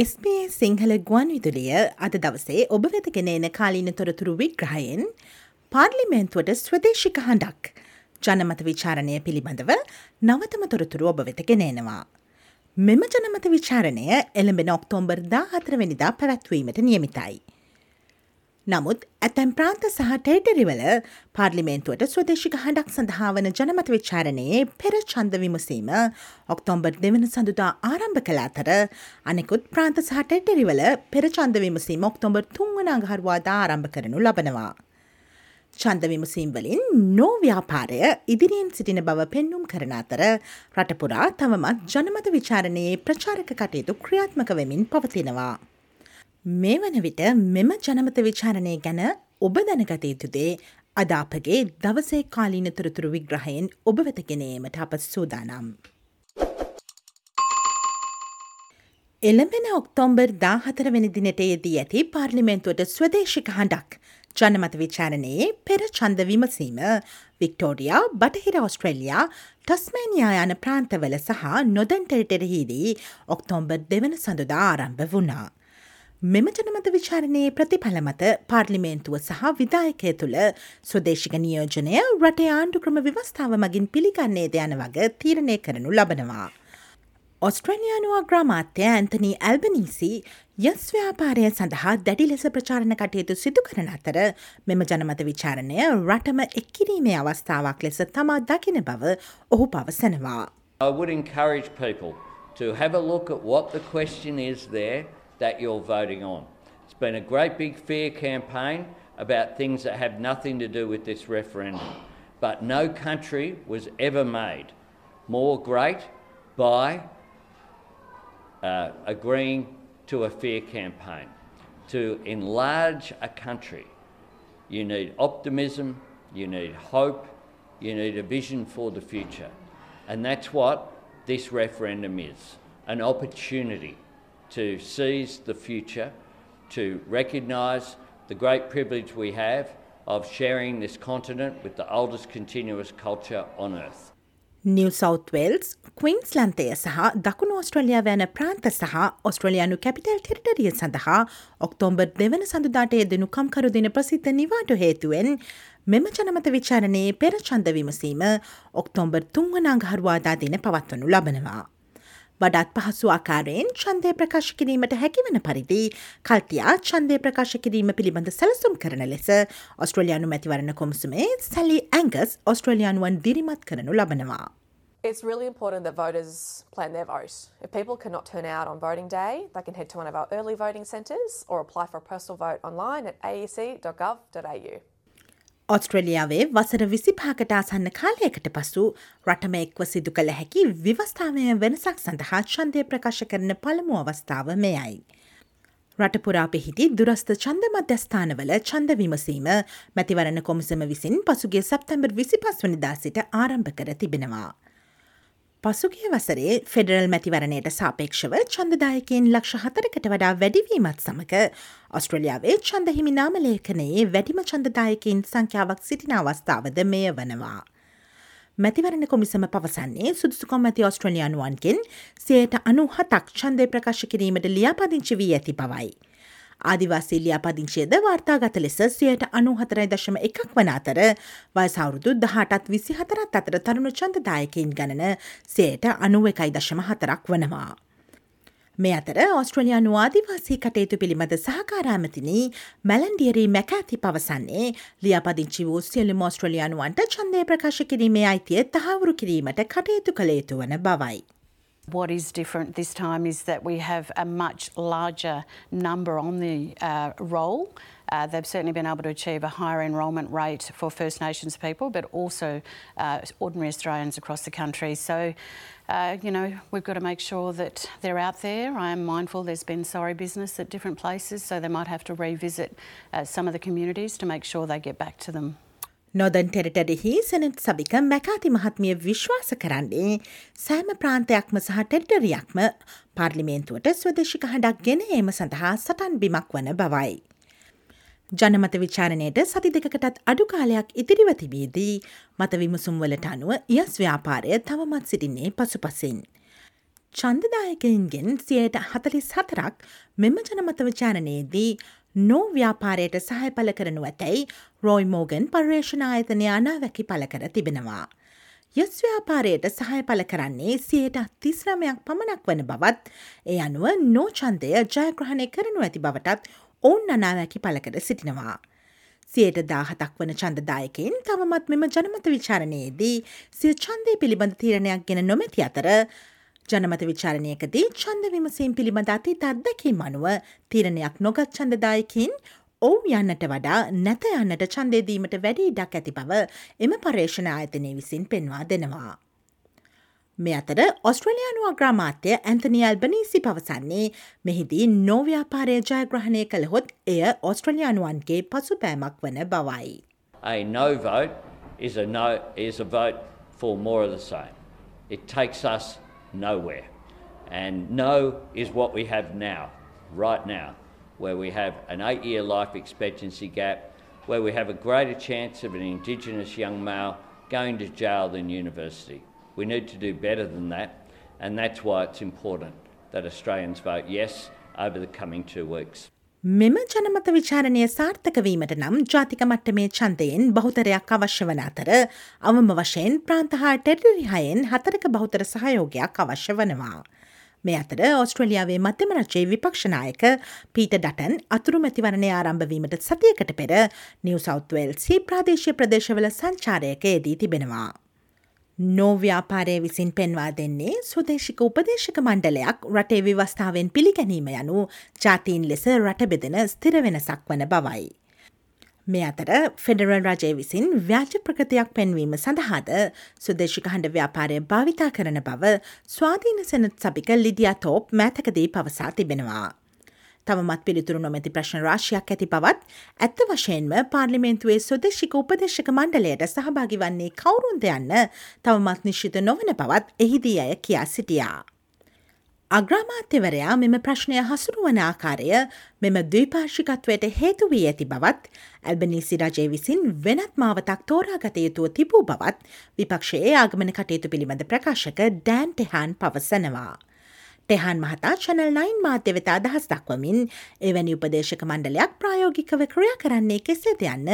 SBS Sinhala ගුවන් විදුලිය අද දවසේ ඔබ වෙතගෙන එන කාලීන තොරතුරු විග්‍රහයෙන් පාර්ලිමේන්තුවට ස්වදේශික හඬක් ජනමත විචාරණය පිළිබඳව නවතම තොරතුරු ඔබ වෙතගෙන එනවා. මෙම ජනමත විචාරණය එළඹෙන ඔක්තෝම්බර් දා හතරවෙනිදා පැවැත්වීමට නියමිතයි. නමුත් ඇතැම් ප්‍රාන්ත සහ ටේටරිවල පාර්ලිමේන්තුවට ස්වදේශික හඬක් සඳහා වන ජනමත විචාරණයේ පෙර චන්ද විමසීම ඔක්තෝම්බර් දෙවන සඳුදා ආරම්භ කළ අතර අනෙකුත් ප්‍රාන්ත සහ ටේටරිවල පෙර චන්ද විමසීම ඔක්තෝම්බර් තුන්වන අඟහරුවාදා ආරම්භ කරනු ලබනවා. චන්ද විමසීම්වලින් නෝව්‍යාපාරය ඉදිරියෙන් සිටින බව පෙන්නුම් කරන අතර රටපුරා තවමත් ජනමත විචාරණයේ ප්‍රචාරක කටයුතු ක්‍රියාත්මක වෙමින් පවතිනවා. මේ වන විට මෙම ජනමත විචාරණය ගැන ඔබ දැනගත යුතුදේ අදාපගේ දවසේ කාලීන තොරතුරු විග්‍රහයෙන් ඔබ වෙතගෙනීමට අප සූදානම්. එළඹෙන ඔක්තෝම්බර් දාහතරවෙනි දිනට යෙදී ඇති පාර්ලිමෙන්තුවට ස්වදේශික හඬක් ජනමත විචාරණයේ පෙර චන්ද විමසීම වික්ටෝඩියා බටහිර ඔස්ට්‍රේලියයා ටස්මේනියා යන ප්‍රාන්තවල සහ නොදැන් ටෙරිටෙරහිදී ඔක්තෝම්බර් දෙවන සඳදා ආරම්භ වුණා. මෙම ජනමත විචාරණයේ ප්‍රතිඵල මත පාර්ලිමේන්තුව සහ විදායකය තුළ ස්වදේශික නියෝජනය රටේ ආණ්ඩු ක්‍රම විවස්ථාව මගින් පිළිගන්නේද යන වග තීරණය කරනු ලබනවා. ඔස්ට්‍රේනියානුවා ග්‍රාමාත්‍ය ඇන්තනී ඇල්බනීසි යස් ව්‍යාපාරය සඳහා දැඩි ලෙස ප්‍රචාරණ කටයුතු සිදු කරන අතර මෙම ජනමත විචාරණය රටම එක්කිරීමේ අවස්ථාවක් ලෙස තමා දකින බව ඔහු පවසනවා. I would encourage people to have a look at what the question is there that you're voting on. It's been a great big fear campaign about things that have nothing to do with this referendum. But no country was ever made more great by uh, agreeing to a fear campaign. To enlarge a country, you need optimism, you need hope, you need a vision for the future. And that's what this referendum is an opportunity to seize the future, to recognise the great privilege we have of sharing this continent with the oldest continuous culture on earth. New South Wales කවින්ස්ලන්තය සහ දකුණු ඔස්ට්‍රලියයා වැන ප්‍රාන්ත සහ ඔස්ට්‍රලයානු capital ටෙරිටරිය සඳහා ඔක්තෝම්බර් දෙවන සඳදාට යෙදෙනු කම්කරු දින ප්‍රසිද්ධ නිවාට හේතුවෙන් මෙම ජනමත විචාරණයේ පෙරචන්ද විමසීම ඔක්තෝම්බර් තුන්වනාංගහරුවාදා දින පවත්වනු ලබනවා. වඩාත් පහසු ආකාරයෙන් ඡන්දය ප්‍රකාශ කිරීමට හැකිවන පරිදි කල්තියා ඡන්දය ප්‍රකාශ කිරීම පිළිබඳ සැලසුම් කරන ලෙස ඔස්ට්‍රලයානු මැතිවරණ කොමසුමේ සැලි ඇංගස් ඔස්ට්‍රලයානුවන් දිරිමත් කරනු ලබනවා. It's really important that voters plan their vote. If people cannot turn out on voting day, they can head to one of our early voting centres or apply for a postal vote online at aec.gov.au. ඔස්ට්‍රලියාවේ වසර විසිපාකට ආසන්න කාලයකට පසු රටම එක්ව සිදු කළ හැකි විවස්ථාවය වෙනසක් සඳහා ඡන්දය ප්‍රකාශ කරන පළමු අවස්ථාව මෙයයි. රටපුරා පිහිටි දුරස්ථ චන්ද මධ්‍යස්ථානවල චන්ද විමසීම මැතිවරණ කොමසම විසින් පසුගේ සැප්තැම්බර් විසි පස්වනිදා සිට ආරම්භ කර තිබෙනවා. පසුගිය වසරේ ෆෙඩරල් මැතිවරණයට සාපේක්ෂව චන්දදායකයෙන් ලක්ෂ හතරකට වඩා වැඩිවීමත් සමඟ ඔස්ට්‍රලියාවේ චන්ද හිමි නාමලේඛනයේ වැඩිම චන්දදායකින් සංඛ්‍යාවක් සිටින අවස්ථාවද මෙය වනවා. මැතිවරණ කොමිසම පවසන්නේ සුදුසුකොම් ඇති ඔස්ට්‍රලියයානුවන්ගෙන් සයට අනු හතක් චන්දය ප්‍රකාශ කිරීමට ලියාපදිංචි වී ඇති බවයි. ආදිවාසී ලියාපදිංචියද වාර්තාගත ලෙස සියයට අනු හතරයි දශම එකක් වන අතර වයසවුරුදු දහටත් විසි හතරත් අතර තරුණු චන්දදායකින් ගණන සයට අනුව එකයි දශම හතරක් වනවා. මේ අතර ඔස්ට්‍රලයානු ආදිවාසී කටයුතු පිළිබඳ සහකාරාමතිනී මැලන්ඩියරී මැකඇති පවසන්නේ ලියාපදිංචි වූ සියලු මෝස්ට්‍රලයානුවන්ට චන්දය ප්‍රකාශ කිරීමේ අයිතිය තහවුරු කිරීමට කටයුතු කළ යුතු වන බවයි. What is different this time is that we have a much larger number on the uh, roll. Uh, they've certainly been able to achieve a higher enrolment rate for First Nations people, but also uh, ordinary Australians across the country. So, uh, you know, we've got to make sure that they're out there. I am mindful there's been sorry business at different places, so they might have to revisit uh, some of the communities to make sure they get back to them. නොදන් ටෙරිටඩෙහි සැනට් සභික මැකාති මහත්මිය විශ්වාස කරන්නේ සෑම ප්‍රාන්තයක්ම සහ ටෙරිටරියක්ම පාර්ලිමේන්තුවට ස්වදේශික හඬක් ගෙන ඒම සඳහා සටන් බිමක් වන බවයි. ජනමත විචාරණයට සති දෙකටත් අඩු කාලයක් ඉතිරිව තිබේදී මත විමසුම්වලට අනුව යස් ව්‍යාපාරය තවමත් සිටින්නේ පසුපසින්. චන්දදායකයින්ගෙන් සියයට හතලිස් හතරක් මෙම ජනමත විචාරණයේදී නෝ ව්‍යාපාරයට සහය පල කරනු ඇතැයි රෝයි මෝගන් පර්යේෂණ ආයතනය අනාවැකි පල කර තිබෙනවා. යස් ව්‍යාපාරයට සහය පල කරන්නේ සියයට තිස්රමයක් පමණක් වන බවත් ඒ අනුව නෝචන්දය ජයග්‍රහණය කරනු ඇති බවටත් ඔවුන් අනාවැකි පලකර සිටිනවා. සියයට දාහතක් වන චන්දදායකෙන් තවමත් මෙම ජනමත විචාරණයේදී සිය චන්දය පිළිබඳ තීරණයක් ගෙන නොමැති අතර ජනමත විචාරණයකදී චන්ද විමසීම් පිළිබඳ අති අත්දැකීම් අනුව තීරණයක් නොගත් චන්දදායකින් ඔවු යන්නට වඩා නැත යන්නට චන්දේදීමට වැඩි ඉඩක් ඇති බව එම පර්ේෂණ ආයතනය විසින් පෙන්වා දෙනවා. මේ අතර ඔස්ට්‍රලයානු අග්‍රාමාත්‍ය ඇන්තනි අල්බනීසි පවසන්නේ මෙහිදී නෝව්‍යාපාරය ජයග්‍රහණය කළහොත් එය ඔස්ට්‍රලයානුවන්ගේ පසු පෑමක් වන බවයි. A no vote is a no is a vote for more of the same. It takes us nowhere. And no is what we have now, right now, where we have an eight year life expectancy gap, where we have a greater chance of an Indigenous young male going to jail than university. We need to do better than that, and that's why it's important that Australians vote yes over the coming two weeks. මෙම ජනමත විචාරණය සාර්ථකවීමට නම් ජාතික මට්ටමේ චන්දයෙන් බෞතරයක් අවශ්‍ය වන අතර අවම වශයෙන් ප්‍රාන්තහා ටෙඩරිහයෙන් හතරක බෞතර සහයෝගයක් අවශ්‍ය වනවා. මේ අතර ඔස්ට්‍රලියාවේ මධ්‍යම රජයේ විපක්ෂනායක පීට ඩටන් අතුරු මැතිවරණය ආරම්භවීමට සතියකට පෙර නිව සෞත්වල් සී ප්‍රාදේශය ප්‍රදේශවල සංචාරයක යෙදී තිබෙනවා. නෝව්‍යාපාරය විසින් පෙන්වා දෙන්නේ සුදේශික උපදේශක මණ්ඩලයක් රටේ විවස්ථාවෙන් පිළිගැනීම යනු ජාතීන් ලෙස රට බෙදෙන ස්තිර වෙනසක් වන බවයි. මේ අතර ෆෙඩරල් රජය විසින් ව්‍යාජ ප්‍රකතියක් පෙන්වීම සඳහාද සුදේශික හඬ ව්‍යාපාරය භාවිතා කරන බව ස්වාධීන සැනත් සභික ලිඩියා තෝප් මෑතකදී පවසා තිබෙනවා. තවමත් පිළිතුරු නොමැති ප්‍රශ්න රාශයක් ඇති පවත් ඇත්ත වශයෙන්ම පාර්ලිමේන්තුවේ සුදේශික උපදේශක මණ්ඩලයට සහභාගි වන්නේ කවුරුන්ද යන්න තවමත් නිශ්ිත නොවන පවත් එහිදී අය කියා සිටියා. අග්‍රාමාත්‍යවරයා මෙම ප්‍රශ්නය හසුරුවන ආකාරය මෙම දවීපාර්ශිකත්වයට හේතු වී ඇති බවත් ඇල්බනිසි රජය විසින් වෙනත් මාවතක් තෝරාගත යුතුව තිබූ බවත් විපක්ෂයේ ආගමන කටයුතු පිළිබඳ ප්‍රකාශක ඩෑන්ටෙහාන් පවසනවා. ටෙහන් මහතා චැනල් නයින් මාධ්‍ය වෙත අදහස් දක්වමින් එවැනි උපදේශක මණ්ඩලයක් ප්‍රායෝගිකව ක්‍රියා කරන්නේ කෙසේද යන්න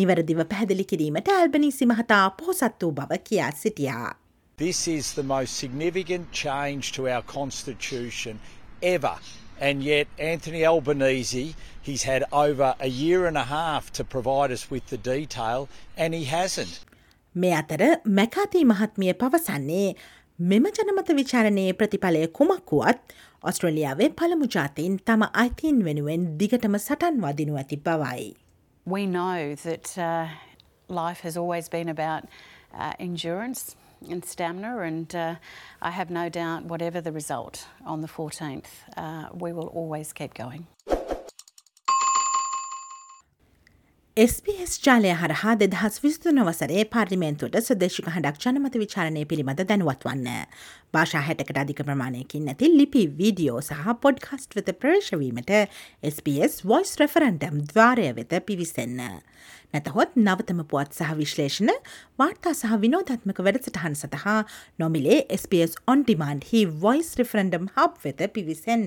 නිවැරදිව පැහැදිලි කිරීමට ඇල්බනිසි මහතා පොහොසත් වූ බව කියා සිටියා. This is the most significant change to our constitution ever. And yet, Anthony Albanese, he's had over a year and a half to provide us with the detail, and he hasn't. මේ අතර මැකාති මහත්මිය පවසන්නේ මෙම ජනමත විචාරණයේ ප්‍රතිඵලය කුමක් වුවත් ඔස්ට්‍රලියාවේ පළමු ජාතීන් තම අයිතින් වෙනුවෙන් දිගටම සටන් වදිනු ඇති බවයි. We know that uh, life has always been about uh, endurance and stamina, and uh, I have no doubt, whatever the result on the 14th, uh, we will always keep going. SBS ජාලය හරහා දෙදහස් විස්තුන වසරේ පාර්ලිමේන්තුවට සදේශික හඬක් ජනමත විචාරණය පිළිබඳ දැනුවත් වන්න. භාෂා හැටකට අධික ප්‍රමාණයකින් නැති ලිපි වීඩියෝ සහ පොඩ්කස්ට් වෙත ප්‍රේශවීමට SBS වොයිස් රෙෆරන්ටම් ද්වාරය වෙත පිවිසන්න. නැතහොත් නවතම පුවත් සහ විශ්ලේෂණ වාර්තා සහ විනෝධත්මක වැඩසටහන් සතහා නොමිලේ SBS ඔන්ඩිමන්ඩ් හි වොයිස් රිෆරන්ඩම් හබ් වෙත පිවිසන්න.